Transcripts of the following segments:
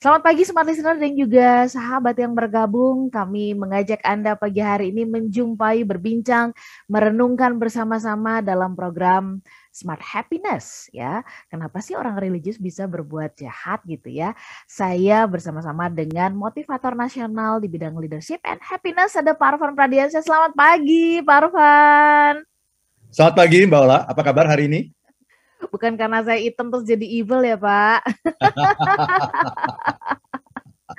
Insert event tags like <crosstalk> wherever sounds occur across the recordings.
Selamat pagi smart listener dan juga sahabat yang bergabung. Kami mengajak Anda pagi hari ini menjumpai, berbincang, merenungkan bersama-sama dalam program Smart Happiness ya. Kenapa sih orang religius bisa berbuat jahat gitu ya? Saya bersama-sama dengan motivator nasional di bidang leadership and happiness ada Pak Arfan Pradiansyah. Selamat pagi Pak Arfan. Selamat pagi Mbak Ola, apa kabar hari ini? Bukan karena saya hitam terus jadi evil ya Pak.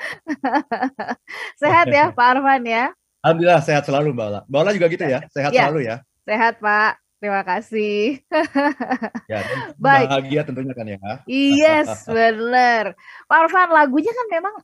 <laughs> sehat ya Pak Arfan ya? Alhamdulillah sehat selalu Mbak Ola. Mbak Ola juga gitu ya, sehat ya, selalu ya? Sehat Pak, terima kasih. ya, <laughs> Baik. Bahagia tentunya kan ya. Yes, <laughs> benar. Pak Arfan lagunya kan memang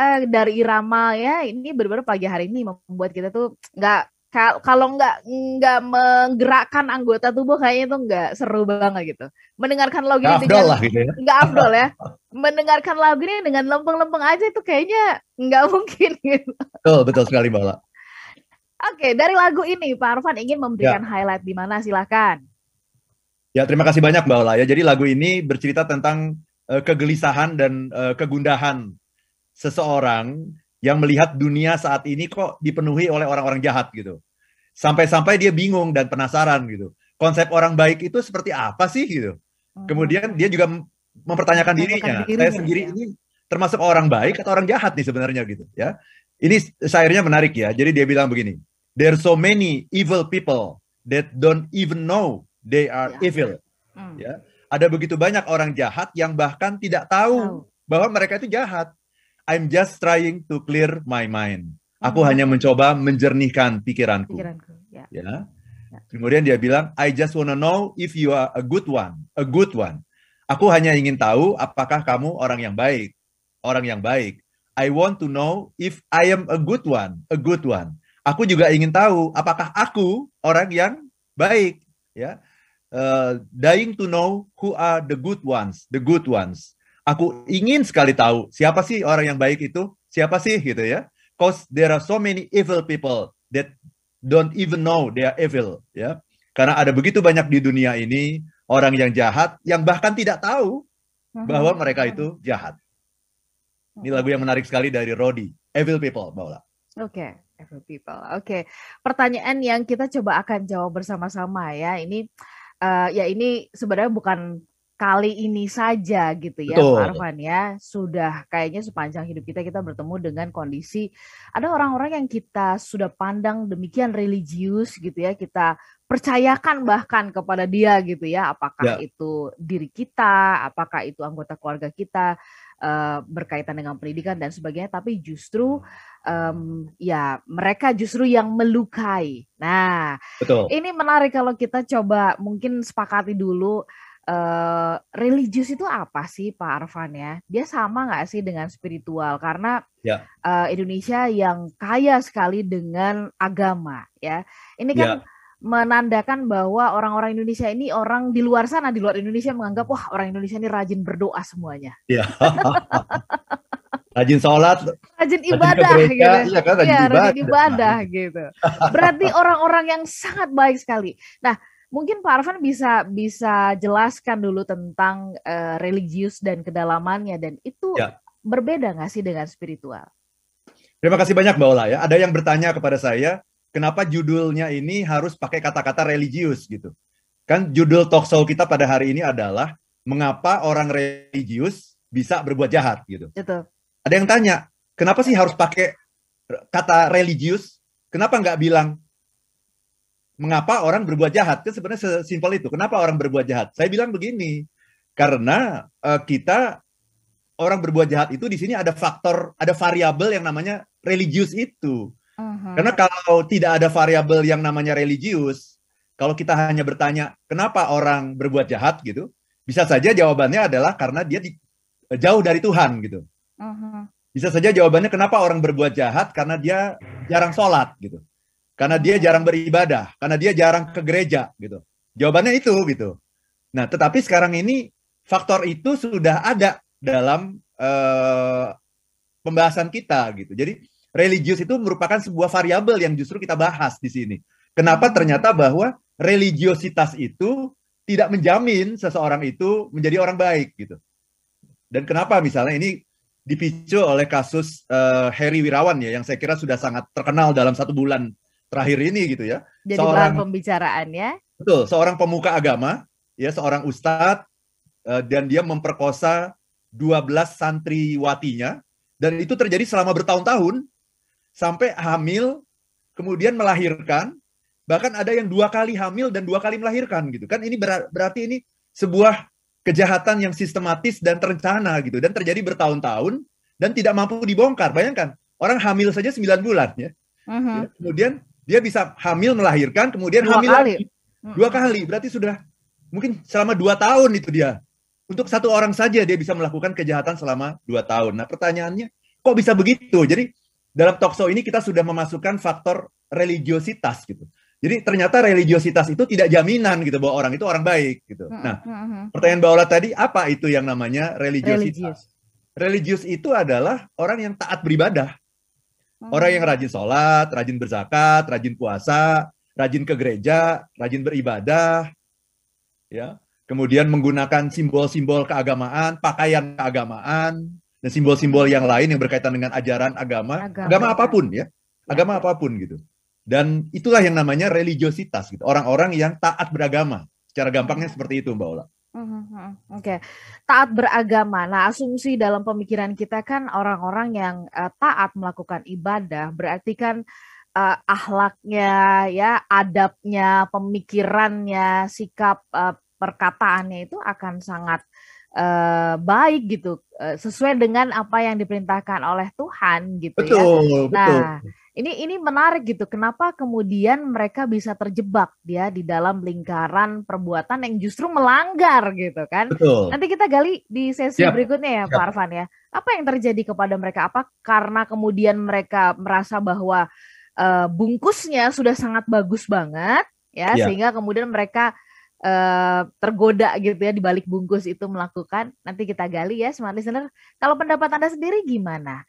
uh, dari irama ya, ini benar-benar pagi hari ini membuat kita tuh nggak kalau nggak nggak menggerakkan anggota tubuh kayaknya itu nggak seru banget gitu. Mendengarkan lagu ini dengan lah gitu ya. afdol ya. Mendengarkan lagu ini dengan lempeng-lempeng aja itu kayaknya nggak <laughs> mungkin gitu. Betul, betul sekali Mbak Oke, dari lagu ini Pak Arfan ingin memberikan ya. highlight di mana silakan. Ya, terima kasih banyak Mbak Ola ya. Jadi lagu ini bercerita tentang uh, kegelisahan dan uh, kegundahan seseorang yang melihat dunia saat ini kok dipenuhi oleh orang-orang jahat gitu. Sampai-sampai dia bingung dan penasaran gitu. Konsep orang baik itu seperti apa sih gitu. Hmm. Kemudian dia juga mempertanyakan dirinya. dirinya. Saya sendiri ya. ini termasuk orang baik atau orang jahat nih sebenarnya gitu ya. Ini syairnya menarik ya. Jadi dia bilang begini. There so many evil people that don't even know they are ya. evil. Hmm. Ya. Ada begitu banyak orang jahat yang bahkan tidak tahu, tahu. bahwa mereka itu jahat. I'm just trying to clear my mind. Aku hmm. hanya mencoba menjernihkan pikiranku. pikiranku ya. ya. Kemudian dia bilang, I just wanna know if you are a good one, a good one. Aku hanya ingin tahu apakah kamu orang yang baik, orang yang baik. I want to know if I am a good one, a good one. Aku juga ingin tahu apakah aku orang yang baik, ya. Uh, dying to know who are the good ones, the good ones. Aku ingin sekali tahu siapa sih orang yang baik itu, siapa sih gitu ya. Cause there are so many evil people that don't even know they are evil ya. Karena ada begitu banyak di dunia ini orang yang jahat yang bahkan tidak tahu bahwa mereka itu jahat. Ini lagu yang menarik sekali dari Rodi, Evil People, Baula. Oke, okay. Evil People. Oke, okay. pertanyaan yang kita coba akan jawab bersama-sama ya. Ini uh, ya ini sebenarnya bukan kali ini saja gitu ya Betul. Pak Arfan ya sudah kayaknya sepanjang hidup kita kita bertemu dengan kondisi ada orang-orang yang kita sudah pandang demikian religius gitu ya kita percayakan bahkan kepada dia gitu ya apakah ya. itu diri kita apakah itu anggota keluarga kita uh, berkaitan dengan pendidikan dan sebagainya tapi justru um, ya mereka justru yang melukai nah Betul. ini menarik kalau kita coba mungkin sepakati dulu uh, religius itu apa sih Pak Arfan ya? Dia sama nggak sih dengan spiritual? Karena ya. uh, Indonesia yang kaya sekali dengan agama ya. Ini kan ya. menandakan bahwa orang-orang Indonesia ini orang di luar sana di luar Indonesia menganggap wah orang Indonesia ini rajin berdoa semuanya. Ya. rajin sholat, rajin ibadah rajin gitu. Iya kan, rajin, ya, ibadah. rajin ibadah gitu. Berarti orang-orang yang sangat baik sekali. Nah, Mungkin Pak Arfan bisa bisa jelaskan dulu tentang uh, religius dan kedalamannya dan itu ya. berbeda nggak sih dengan spiritual? Terima kasih banyak Mbak Ola ya. Ada yang bertanya kepada saya, kenapa judulnya ini harus pakai kata-kata religius gitu? Kan judul talk show kita pada hari ini adalah mengapa orang religius bisa berbuat jahat gitu. Itu. Ada yang tanya, kenapa sih harus pakai kata religius? Kenapa nggak bilang mengapa orang berbuat jahat? Kan sebenarnya sesimpel itu. Kenapa orang berbuat jahat? Saya bilang begini, karena uh, kita orang berbuat jahat itu di sini ada faktor, ada variabel yang namanya religius itu. Uh-huh. Karena kalau tidak ada variabel yang namanya religius, kalau kita hanya bertanya kenapa orang berbuat jahat gitu, bisa saja jawabannya adalah karena dia di, jauh dari Tuhan gitu. Uh-huh. Bisa saja jawabannya kenapa orang berbuat jahat karena dia jarang sholat gitu karena dia jarang beribadah, karena dia jarang ke gereja gitu. Jawabannya itu gitu. Nah, tetapi sekarang ini faktor itu sudah ada dalam uh, pembahasan kita gitu. Jadi religius itu merupakan sebuah variabel yang justru kita bahas di sini. Kenapa ternyata bahwa religiositas itu tidak menjamin seseorang itu menjadi orang baik gitu. Dan kenapa misalnya ini dipicu oleh kasus uh, Heri Wirawan ya yang saya kira sudah sangat terkenal dalam satu bulan terakhir ini gitu ya. Jadi seorang pembicaraan ya. Betul, seorang pemuka agama ya seorang ustadz uh, dan dia memperkosa 12 santriwatinya dan itu terjadi selama bertahun-tahun sampai hamil kemudian melahirkan bahkan ada yang dua kali hamil dan dua kali melahirkan gitu kan ini berarti ini sebuah kejahatan yang sistematis dan terencana gitu dan terjadi bertahun-tahun dan tidak mampu dibongkar bayangkan orang hamil saja 9 bulan ya uh-huh. kemudian dia bisa hamil melahirkan kemudian dua hamil kali. lagi dua kali berarti sudah mungkin selama dua tahun itu dia untuk satu orang saja dia bisa melakukan kejahatan selama dua tahun. Nah pertanyaannya, kok bisa begitu? Jadi dalam talkshow ini kita sudah memasukkan faktor religiositas gitu. Jadi ternyata religiositas itu tidak jaminan gitu bahwa orang itu orang baik gitu. Nah, pertanyaan Mbak Ola tadi apa itu yang namanya religiositas? Religius itu adalah orang yang taat beribadah. Orang yang rajin sholat, rajin berzakat, rajin puasa, rajin ke gereja, rajin beribadah, ya kemudian menggunakan simbol-simbol keagamaan, pakaian keagamaan, dan simbol-simbol yang lain yang berkaitan dengan ajaran agama, agama, agama apa pun ya, agama apa pun gitu. Dan itulah yang namanya religiositas gitu. Orang-orang yang taat beragama. Secara gampangnya seperti itu, Mbak Ola. Mhm, mhm. Oke, okay. Taat beragama. Nah, asumsi dalam pemikiran kita kan orang-orang yang uh, taat melakukan ibadah berarti kan uh, ahlaknya, ya, adabnya, pemikirannya, sikap uh, perkataannya itu akan sangat uh, baik gitu uh, sesuai dengan apa yang diperintahkan oleh Tuhan gitu betul, ya. Nah, betul. Ini ini menarik gitu. Kenapa kemudian mereka bisa terjebak dia di dalam lingkaran perbuatan yang justru melanggar gitu kan? Betul. Nanti kita gali di sesi Siap. berikutnya ya Siap. Pak Arfan ya. Apa yang terjadi kepada mereka? Apa karena kemudian mereka merasa bahwa uh, bungkusnya sudah sangat bagus banget ya, ya. sehingga kemudian mereka uh, tergoda gitu ya di balik bungkus itu melakukan. Nanti kita gali ya smart listener. Kalau pendapat Anda sendiri gimana?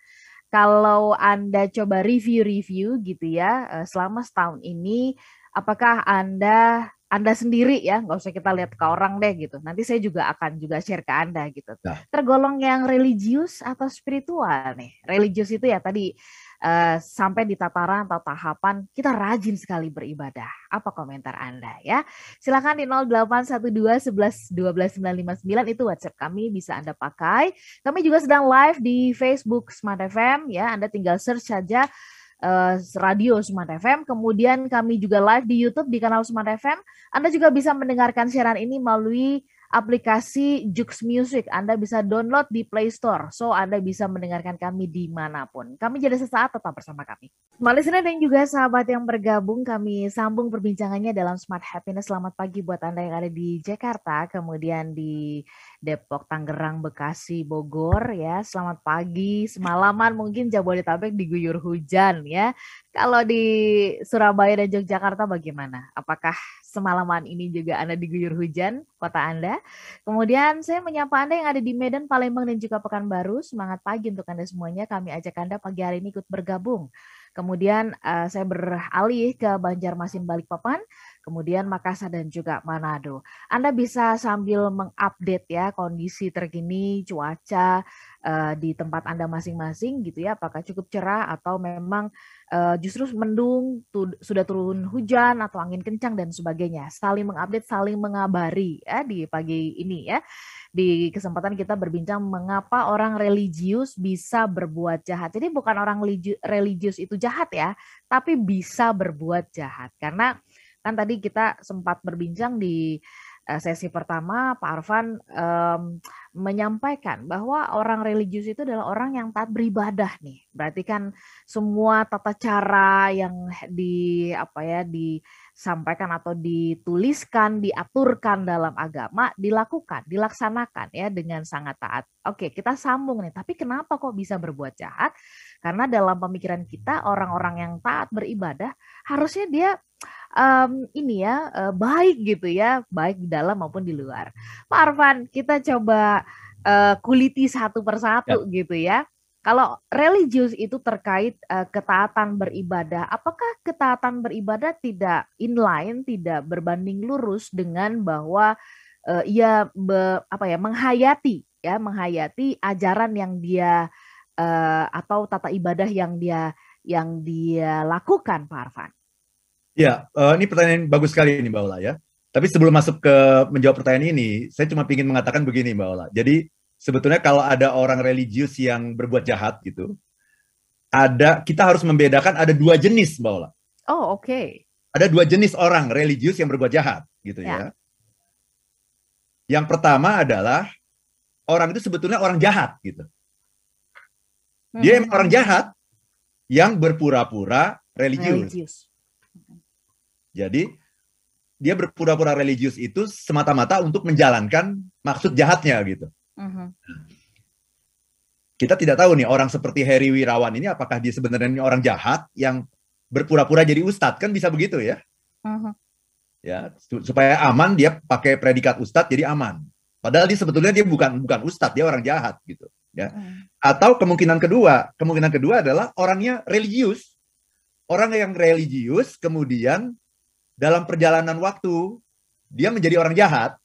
Kalau Anda coba review-review gitu ya uh, selama setahun ini apakah Anda anda sendiri ya, nggak usah kita lihat ke orang deh gitu. Nanti saya juga akan juga share ke Anda gitu. Nah. Tergolong yang religius atau spiritual nih. Religius itu ya tadi uh, sampai di tataran atau tahapan kita rajin sekali beribadah. Apa komentar Anda ya? Silakan di 0812 11 12 959 itu WhatsApp kami bisa Anda pakai. Kami juga sedang live di Facebook Smart FM ya. Anda tinggal search saja uh, radio Smart FM. Kemudian kami juga live di YouTube di kanal Smart FM. Anda juga bisa mendengarkan siaran ini melalui aplikasi Jux Music. Anda bisa download di Play Store. So, Anda bisa mendengarkan kami di mana pun. Kami jadi sesaat tetap bersama kami. Listener dan juga sahabat yang bergabung, kami sambung perbincangannya dalam Smart Happiness. Selamat pagi buat Anda yang ada di Jakarta, kemudian di Depok, Tangerang, Bekasi, Bogor ya. Selamat pagi, semalaman mungkin Jabodetabek diguyur hujan ya. Kalau di Surabaya dan Yogyakarta bagaimana? Apakah semalaman ini juga Anda diguyur hujan kota Anda? Kemudian saya menyapa Anda yang ada di Medan, Palembang dan juga Pekanbaru. Semangat pagi untuk Anda semuanya. Kami ajak Anda pagi hari ini ikut bergabung. Kemudian uh, saya beralih ke Banjarmasin Balikpapan kemudian Makassar dan juga Manado. Anda bisa sambil mengupdate ya kondisi terkini cuaca uh, di tempat Anda masing-masing gitu ya, apakah cukup cerah atau memang uh, justru mendung, tu, sudah turun hujan atau angin kencang dan sebagainya. Saling mengupdate, saling mengabari ya di pagi ini ya. Di kesempatan kita berbincang mengapa orang religius bisa berbuat jahat. Jadi bukan orang religius itu jahat ya, tapi bisa berbuat jahat karena kan tadi kita sempat berbincang di uh, sesi pertama Pak Arfan um, menyampaikan bahwa orang religius itu adalah orang yang taat beribadah nih. Berarti kan semua tata cara yang di apa ya disampaikan atau dituliskan, diaturkan dalam agama dilakukan, dilaksanakan ya dengan sangat taat. Oke, kita sambung nih. Tapi kenapa kok bisa berbuat jahat? Karena dalam pemikiran kita orang-orang yang taat beribadah harusnya dia um, ini ya uh, baik gitu ya, baik di dalam maupun di luar. Pak Arfan, kita coba uh, kuliti satu persatu ya. gitu ya. Kalau religius itu terkait uh, ketaatan beribadah, apakah ketaatan beribadah tidak inline, tidak berbanding lurus dengan bahwa uh, ia be, apa ya menghayati ya menghayati ajaran yang dia uh, atau tata ibadah yang dia yang dia lakukan Pak Arfan? Ya, uh, ini pertanyaan bagus sekali ini Mbak Ola ya. Tapi sebelum masuk ke menjawab pertanyaan ini, saya cuma ingin mengatakan begini Mbak Ola. Jadi sebetulnya kalau ada orang religius yang berbuat jahat gitu, ada kita harus membedakan ada dua jenis Mbak Ola. Oh oke. Okay. Ada dua jenis orang religius yang berbuat jahat gitu ya. ya. Yang pertama adalah orang itu sebetulnya orang jahat gitu. Dia hmm. emang orang jahat yang berpura-pura religius. religius. Jadi dia berpura-pura religius itu semata-mata untuk menjalankan maksud jahatnya gitu. Uh-huh. Kita tidak tahu nih orang seperti Heri Wirawan ini apakah dia sebenarnya orang jahat yang berpura-pura jadi ustadz kan bisa begitu ya? Uh-huh ya supaya aman dia pakai predikat ustadz jadi aman padahal dia sebetulnya dia bukan bukan ustadz dia orang jahat gitu ya hmm. atau kemungkinan kedua kemungkinan kedua adalah orangnya religius orang yang religius kemudian dalam perjalanan waktu dia menjadi orang jahat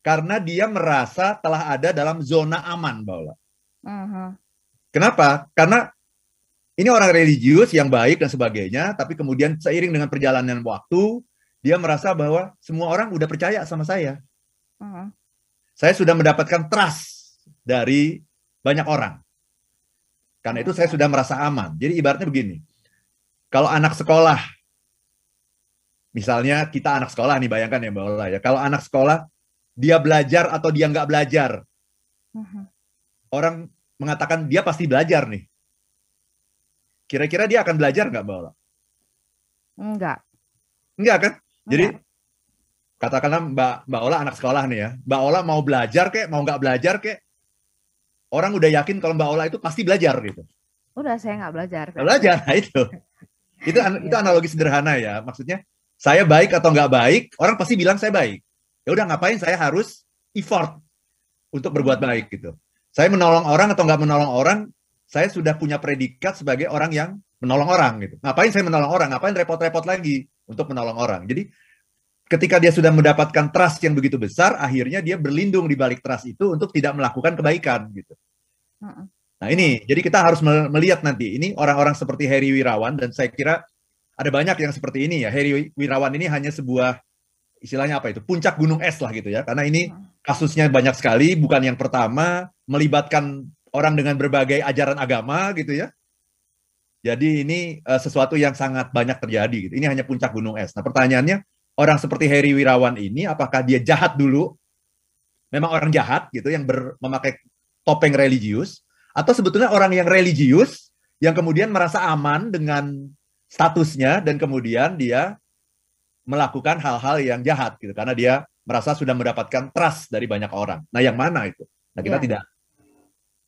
karena dia merasa telah ada dalam zona aman bahwa uh-huh. kenapa karena ini orang religius yang baik dan sebagainya tapi kemudian seiring dengan perjalanan waktu dia merasa bahwa semua orang udah percaya sama saya. Uh-huh. Saya sudah mendapatkan trust dari banyak orang. Karena itu saya sudah merasa aman. Jadi ibaratnya begini. Kalau anak sekolah, misalnya kita anak sekolah nih, bayangkan ya Mbak Ola ya. Kalau anak sekolah, dia belajar atau dia nggak belajar. Uh-huh. Orang mengatakan dia pasti belajar nih. Kira-kira dia akan belajar nggak Mbak Ola? Enggak. Enggak kan? Jadi ya. katakanlah Mbak Mbak Ola anak sekolah nih ya. Mbak Ola mau belajar kek, mau nggak belajar kek, orang udah yakin kalau Mbak Ola itu pasti belajar gitu. Udah saya nggak belajar. Gak belajar, nah itu. <laughs> itu itu iya. analogi sederhana ya. Maksudnya saya baik atau nggak baik, orang pasti bilang saya baik. Ya udah ngapain saya harus effort untuk berbuat baik gitu. Saya menolong orang atau nggak menolong orang, saya sudah punya predikat sebagai orang yang menolong orang gitu. Ngapain saya menolong orang? Ngapain repot-repot lagi? untuk menolong orang. Jadi ketika dia sudah mendapatkan trust yang begitu besar, akhirnya dia berlindung di balik trust itu untuk tidak melakukan kebaikan gitu. Nah ini, jadi kita harus melihat nanti ini orang-orang seperti Heri Wirawan dan saya kira ada banyak yang seperti ini ya. Heri Wirawan ini hanya sebuah istilahnya apa itu puncak gunung es lah gitu ya karena ini kasusnya banyak sekali bukan yang pertama melibatkan orang dengan berbagai ajaran agama gitu ya jadi ini uh, sesuatu yang sangat banyak terjadi. Gitu. Ini hanya puncak gunung es. Nah pertanyaannya, orang seperti Heri Wirawan ini, apakah dia jahat dulu? Memang orang jahat gitu, yang ber, memakai topeng religius, atau sebetulnya orang yang religius yang kemudian merasa aman dengan statusnya dan kemudian dia melakukan hal-hal yang jahat gitu karena dia merasa sudah mendapatkan trust dari banyak orang. Nah, yang mana itu? Nah, kita yeah. tidak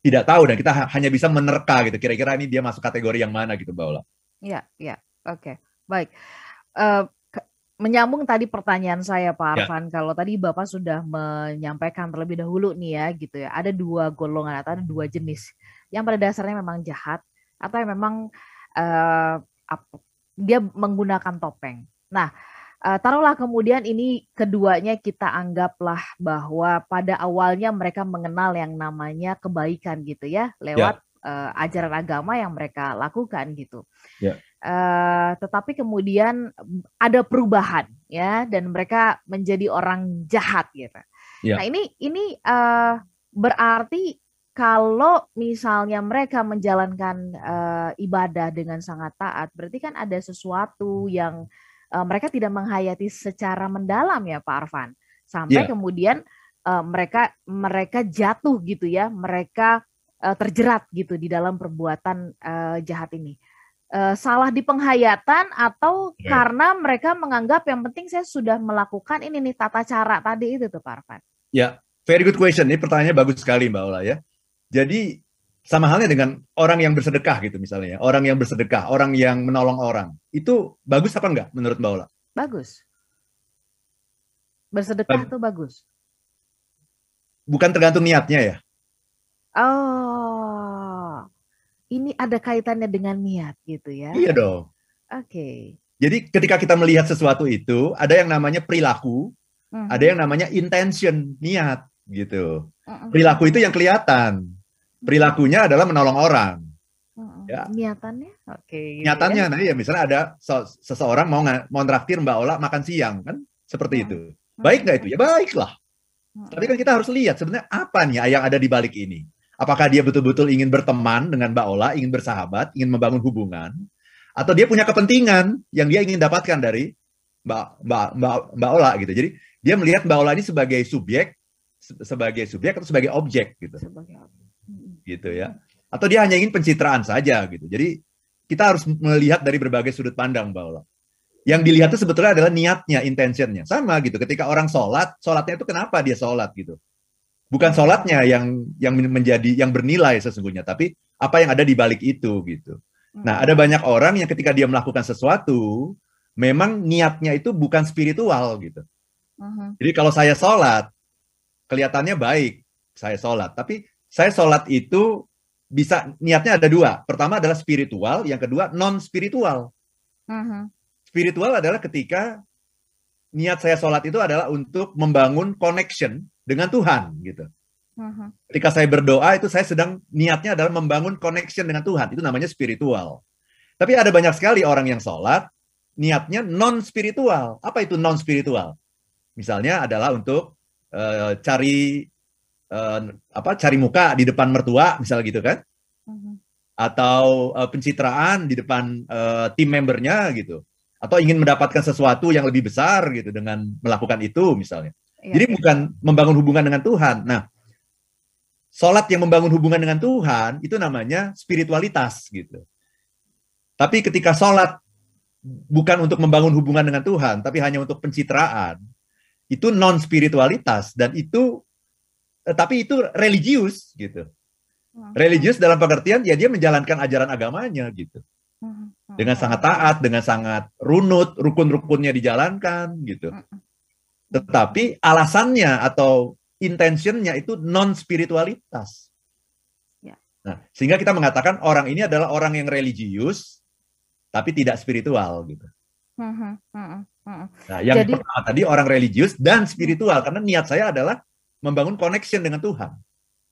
tidak tahu dan kita hanya bisa menerka gitu. Kira-kira ini dia masuk kategori yang mana gitu, Mbak Ola? Iya, iya. Oke, okay. baik. Uh, menyambung tadi pertanyaan saya Pak ya. Arfan, ya. kalau tadi Bapak sudah menyampaikan terlebih dahulu nih ya gitu ya, ada dua golongan atau ada dua jenis yang pada dasarnya memang jahat atau yang memang uh, dia menggunakan topeng. Nah, Uh, taruhlah kemudian ini keduanya kita anggaplah bahwa pada awalnya mereka mengenal yang namanya kebaikan gitu ya lewat yeah. uh, ajaran agama yang mereka lakukan gitu. Ya. Uh, tetapi kemudian ada perubahan ya dan mereka menjadi orang jahat gitu. Yeah. Nah ini ini uh, berarti kalau misalnya mereka menjalankan uh, ibadah dengan sangat taat, berarti kan ada sesuatu yang uh, mereka tidak menghayati secara mendalam ya Pak Arfan sampai yeah. kemudian uh, mereka mereka jatuh gitu ya mereka uh, terjerat gitu di dalam perbuatan uh, jahat ini uh, salah di penghayatan atau yeah. karena mereka menganggap yang penting saya sudah melakukan ini nih tata cara tadi itu tuh Pak Arfan ya yeah. very good question ini pertanyaannya bagus sekali Mbak Ola ya jadi sama halnya dengan orang yang bersedekah gitu misalnya, orang yang bersedekah, orang yang menolong orang. Itu bagus apa enggak menurut Mbak Ola? Bagus. Bersedekah itu bagus. Bukan tergantung niatnya ya? Oh. Ini ada kaitannya dengan niat gitu ya. Iya dong. Oke. Okay. Jadi ketika kita melihat sesuatu itu, ada yang namanya perilaku, hmm. ada yang namanya intention, niat. gitu. Perilaku itu yang kelihatan. Perilakunya adalah menolong orang. Ya. Niatannya, oke. Okay, gitu Niatannya, ya. nah ya misalnya ada seseorang mau mau traktir Mbak Ola makan siang kan, seperti itu. Baik nggak itu? Ya baiklah. Tapi kan kita harus lihat sebenarnya apa nih yang ada di balik ini. Apakah dia betul-betul ingin berteman dengan Mbak Ola, ingin bersahabat, ingin membangun hubungan, atau dia punya kepentingan yang dia ingin dapatkan dari Mbak Mbak Mbak, Mbak Ola gitu. Jadi dia melihat Mbak Ola ini sebagai subjek, sebagai subjek atau sebagai objek gitu. Sebagai objek. Gitu ya. Atau dia hanya ingin pencitraan saja gitu. Jadi kita harus melihat dari berbagai sudut pandang Mbak Ola. Yang dilihat itu sebetulnya adalah niatnya, intentionnya. Sama gitu. Ketika orang sholat, sholatnya itu kenapa dia sholat gitu. Bukan sholatnya yang yang menjadi yang bernilai sesungguhnya, tapi apa yang ada di balik itu gitu. Nah, ada banyak orang yang ketika dia melakukan sesuatu, memang niatnya itu bukan spiritual gitu. Uh-huh. Jadi kalau saya sholat, kelihatannya baik, saya sholat. Tapi saya sholat itu bisa niatnya ada dua. Pertama adalah spiritual, yang kedua non spiritual. Uh-huh. Spiritual adalah ketika niat saya sholat itu adalah untuk membangun connection dengan Tuhan gitu. Uh-huh. Ketika saya berdoa itu saya sedang niatnya adalah membangun connection dengan Tuhan. Itu namanya spiritual. Tapi ada banyak sekali orang yang sholat niatnya non spiritual. Apa itu non spiritual? Misalnya adalah untuk uh, cari uh, apa cari muka di depan mertua, misalnya gitu kan? Uh-huh. Atau uh, pencitraan di depan uh, tim membernya gitu. Atau ingin mendapatkan sesuatu yang lebih besar gitu dengan melakukan itu misalnya. Ya, Jadi bukan membangun hubungan dengan Tuhan. Nah, Sholat yang membangun hubungan dengan Tuhan itu namanya spiritualitas gitu. Tapi ketika sholat bukan untuk membangun hubungan dengan Tuhan, tapi hanya untuk pencitraan, itu non spiritualitas dan itu tapi itu religius gitu. Hmm. Religius dalam pengertian ya dia menjalankan ajaran agamanya gitu. Hmm. Dengan sangat taat, dengan sangat runut, rukun-rukunnya dijalankan gitu. Hmm. Tetapi alasannya atau intentionnya itu non spiritualitas. Ya. Nah, sehingga kita mengatakan orang ini adalah orang yang religius tapi tidak spiritual gitu. Hmm, hmm, hmm, nah, yang Jadi, pertama tadi orang religius dan spiritual karena niat saya adalah membangun connection dengan Tuhan.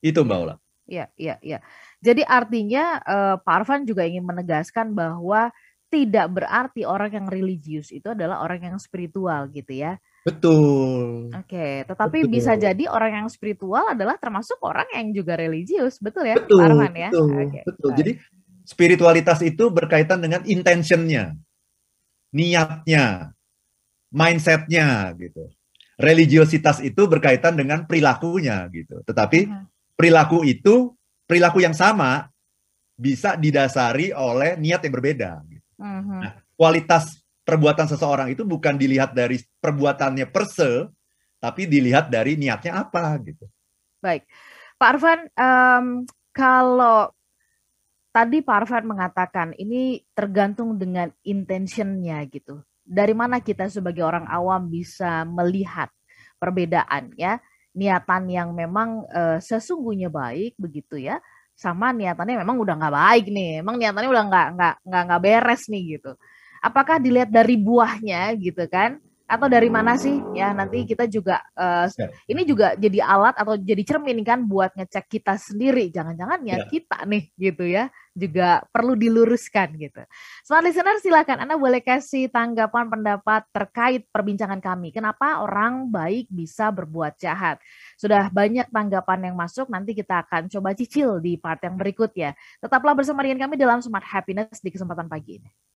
Itu Mbak Ola. Iya, iya, iya. Jadi artinya uh, Pak Arfan juga ingin menegaskan bahwa tidak berarti orang yang religius itu adalah orang yang spiritual gitu ya. Betul. Oke, tetapi betul. bisa jadi orang yang spiritual adalah termasuk orang yang juga religius, betul ya, betul, Pak Arman ya? Betul, Oke, betul. Baik. Jadi spiritualitas itu berkaitan dengan intentionnya, niatnya, mindsetnya gitu. Religiositas itu berkaitan dengan perilakunya gitu. Tetapi perilaku itu perilaku yang sama bisa didasari oleh niat yang berbeda. Gitu. Uh -huh. Nah, kualitas perbuatan seseorang itu bukan dilihat dari perbuatannya per se, tapi dilihat dari niatnya apa gitu. Baik, Pak Arfan, um, kalau tadi Pak Arfan mengatakan ini tergantung dengan intentionnya gitu. Dari mana kita sebagai orang awam bisa melihat perbedaan ya, niatan yang memang uh, sesungguhnya baik begitu ya, sama niatannya memang udah nggak baik nih, emang niatannya udah nggak nggak nggak nggak beres nih gitu. Apakah dilihat dari buahnya gitu kan atau dari mana sih ya nanti kita juga uh, ini juga jadi alat atau jadi cermin kan buat ngecek kita sendiri jangan-jangan ya, ya kita nih gitu ya juga perlu diluruskan gitu. Smart listener silakan Anda boleh kasih tanggapan pendapat terkait perbincangan kami. Kenapa orang baik bisa berbuat jahat? Sudah banyak tanggapan yang masuk, nanti kita akan coba cicil di part yang berikut ya. Tetaplah bersama dengan kami dalam Smart Happiness di kesempatan pagi ini.